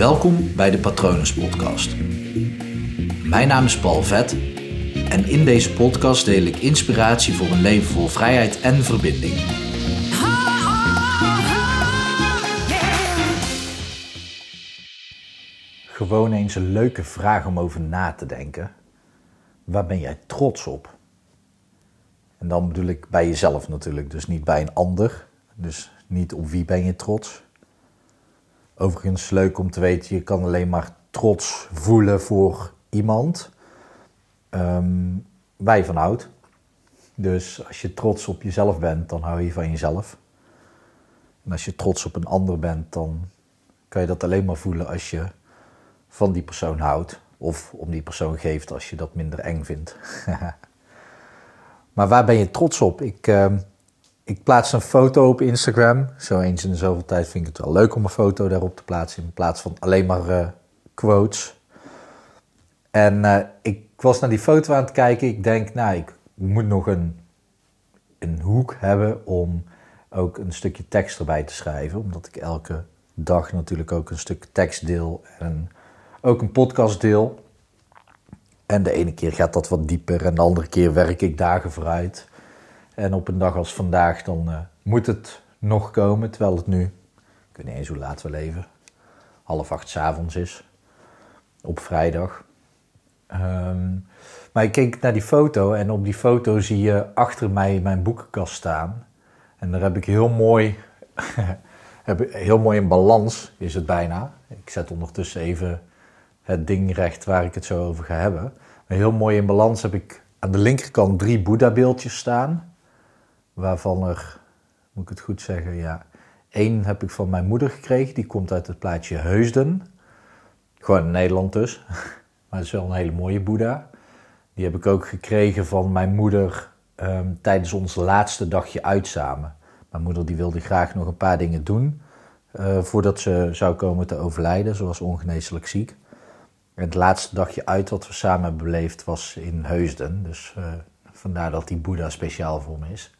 Welkom bij de Patronus Podcast. Mijn naam is Paul Vet en in deze podcast deel ik inspiratie voor een leven vol vrijheid en verbinding. Gewoon eens een leuke vraag om over na te denken. Waar ben jij trots op? En dan bedoel ik bij jezelf natuurlijk, dus niet bij een ander. Dus niet op wie ben je trots. Overigens leuk om te weten, je kan alleen maar trots voelen voor iemand um, je van houdt. Dus als je trots op jezelf bent, dan hou je van jezelf. En als je trots op een ander bent, dan kan je dat alleen maar voelen als je van die persoon houdt. Of om die persoon geeft als je dat minder eng vindt. maar waar ben je trots op? Ik, uh, ik plaats een foto op Instagram. Zo eens in de zoveel tijd vind ik het wel leuk om een foto daarop te plaatsen. In plaats van alleen maar uh, quotes. En uh, ik was naar die foto aan het kijken. Ik denk, nou, ik moet nog een, een hoek hebben om ook een stukje tekst erbij te schrijven. Omdat ik elke dag natuurlijk ook een stuk tekst deel en ook een podcast deel. En de ene keer gaat dat wat dieper en de andere keer werk ik dagen vooruit. En op een dag als vandaag dan uh, moet het nog komen, terwijl het nu, ik weet niet eens hoe laat we leven, half acht avonds is. Op vrijdag. Um, maar ik keek naar die foto en op die foto zie je achter mij mijn boekenkast staan. En daar heb ik heel mooi, heb heel mooi in balans, is het bijna. Ik zet ondertussen even het ding recht waar ik het zo over ga hebben. Maar heel mooi in balans heb ik aan de linkerkant drie Boeddha-beeldjes staan. Waarvan er, moet ik het goed zeggen, ja, één heb ik van mijn moeder gekregen. Die komt uit het plaatje Heusden. Gewoon in Nederland dus. Maar het is wel een hele mooie Boeddha. Die heb ik ook gekregen van mijn moeder um, tijdens ons laatste dagje uit samen. Mijn moeder die wilde graag nog een paar dingen doen uh, voordat ze zou komen te overlijden. Ze was ongeneeslijk ziek. En het laatste dagje uit wat we samen hebben beleefd was in Heusden. Dus uh, vandaar dat die Boeddha speciaal voor me is.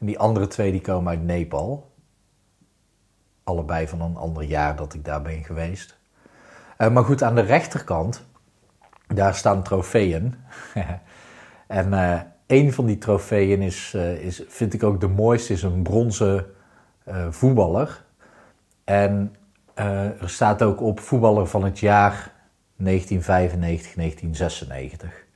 En die andere twee die komen uit Nepal. Allebei van een ander jaar dat ik daar ben geweest. Uh, maar goed, aan de rechterkant daar staan trofeeën. en uh, een van die trofeeën is, uh, is, vind ik ook de mooiste, is een bronzen voetballer. En er staat ook op voetballer van het jaar 1995, 1996.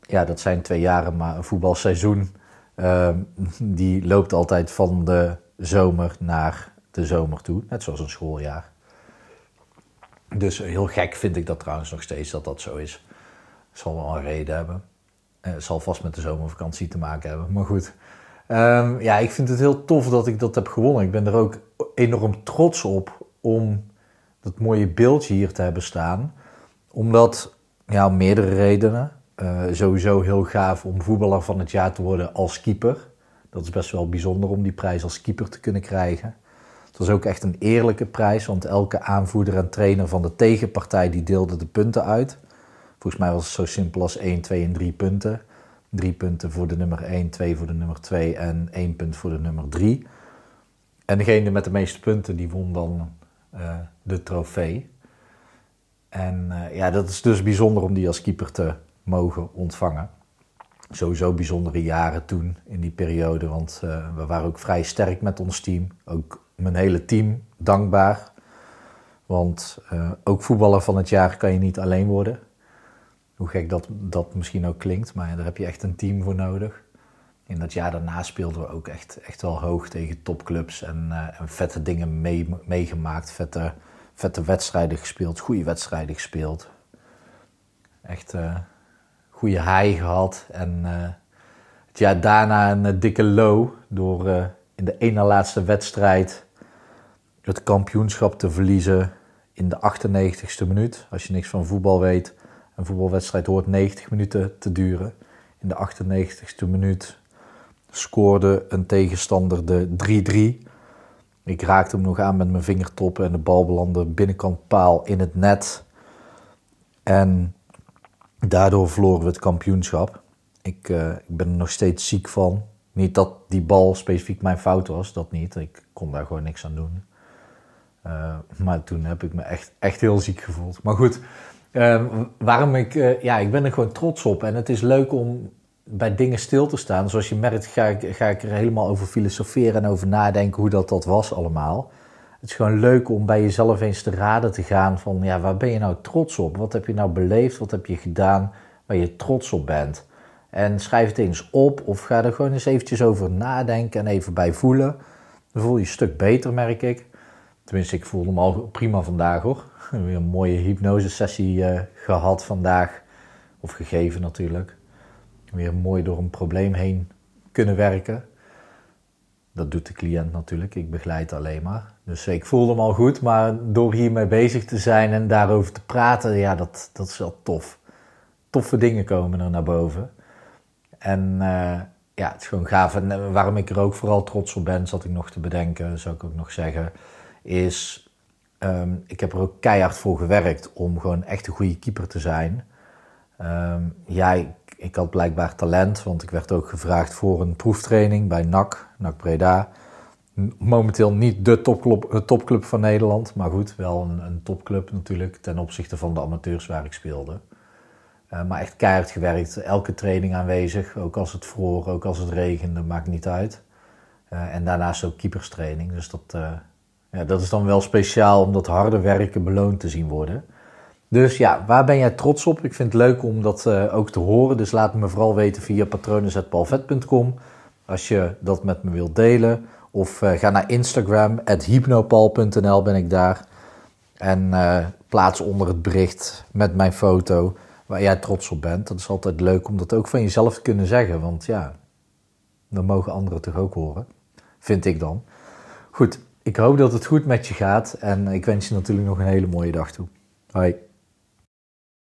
Ja, dat zijn twee jaren, maar een voetbalseizoen ehm, die loopt altijd van de zomer naar de zomer toe, net zoals een schooljaar. Dus heel gek vind ik dat trouwens nog steeds dat dat zo is. Zal wel een reden hebben. Het zal vast met de zomervakantie te maken hebben. Maar goed. Um, ja, ik vind het heel tof dat ik dat heb gewonnen. Ik ben er ook enorm trots op om dat mooie beeldje hier te hebben staan. Omdat, ja, meerdere redenen. Uh, sowieso heel gaaf om voetballer van het jaar te worden als keeper. Dat is best wel bijzonder om die prijs als keeper te kunnen krijgen. Het was ook echt een eerlijke prijs, want elke aanvoerder en trainer van de tegenpartij die deelde de punten uit. Volgens mij was het zo simpel als 1, 2 en 3 punten. 3 punten voor de nummer 1, 2 voor de nummer 2 en 1 punt voor de nummer 3. En degene met de meeste punten die won dan uh, de trofee. En uh, ja, dat is dus bijzonder om die als keeper te mogen ontvangen. Sowieso bijzondere jaren toen in die periode, want uh, we waren ook vrij sterk met ons team. Ook mijn hele team dankbaar. Want uh, ook voetballer van het jaar kan je niet alleen worden. Hoe gek dat, dat misschien ook klinkt, maar daar heb je echt een team voor nodig. In dat jaar daarna speelden we ook echt, echt wel hoog tegen topclubs en, en vette dingen mee, meegemaakt. Vette, vette wedstrijden gespeeld, goede wedstrijden gespeeld. Echt goede high gehad. En het jaar daarna een dikke low door in de ene laatste wedstrijd het kampioenschap te verliezen in de 98ste minuut. Als je niks van voetbal weet, een voetbalwedstrijd hoort 90 minuten te duren. In de 98ste minuut scoorde een tegenstander de 3-3. Ik raakte hem nog aan met mijn vingertoppen en de bal belandde binnenkant paal in het net. En daardoor verloren we het kampioenschap. Ik, uh, ik ben er nog steeds ziek van. Niet dat die bal specifiek mijn fout was, dat niet. Ik kon daar gewoon niks aan doen. Uh, maar toen heb ik me echt, echt heel ziek gevoeld. Maar goed, uh, waarom ik, ja, ik ben er gewoon trots op. En het is leuk om bij dingen stil te staan. Zoals je merkt, ga ik, ga ik er helemaal over filosoferen en over nadenken hoe dat, dat was allemaal. Het is gewoon leuk om bij jezelf eens te raden te gaan van, ja, waar ben je nou trots op? Wat heb je nou beleefd? Wat heb je gedaan waar je trots op bent? En schrijf het eens op of ga er gewoon eens eventjes over nadenken en even bij voelen. Dan voel je een stuk beter, merk ik. Tenminste, ik voelde me al prima vandaag hoor. Weer een mooie hypnosesessie uh, gehad vandaag. Of gegeven natuurlijk. Weer mooi door een probleem heen kunnen werken. Dat doet de cliënt natuurlijk, ik begeleid alleen maar. Dus ik voelde me al goed, maar door hiermee bezig te zijn en daarover te praten, ja, dat, dat is wel tof. Toffe dingen komen er naar boven. En uh, ja, het is gewoon gaaf. En eh, waarom ik er ook vooral trots op ben, zat ik nog te bedenken, zou ik ook nog zeggen, is um, ik heb er ook keihard voor gewerkt om gewoon echt een goede keeper te zijn. Um, ja, ik, had blijkbaar talent, want ik werd ook gevraagd voor een proeftraining bij NAC, NAC Breda. Momenteel niet de topclub, topclub van Nederland, maar goed, wel een, een topclub natuurlijk ten opzichte van de amateurs waar ik speelde. Uh, maar echt keihard gewerkt, elke training aanwezig, ook als het vroor, ook als het regende, maakt niet uit. Uh, en daarnaast ook keeperstraining, dus dat, ja, dat is dan wel speciaal om dat harde werken beloond te zien worden. Dus ja, waar ben jij trots op? Ik vind het leuk om dat ook te horen, dus laat me vooral weten via patronen.palvet.com als je dat met me wilt delen. Of ga naar Instagram, hypnopal.nl ben ik daar. En plaats onder het bericht met mijn foto waar jij trots op bent. Dat is altijd leuk om dat ook van jezelf te kunnen zeggen. Want ja, dan mogen anderen toch ook horen. Vind ik dan. Goed, ik hoop dat het goed met je gaat. En ik wens je natuurlijk nog een hele mooie dag toe. Hoi.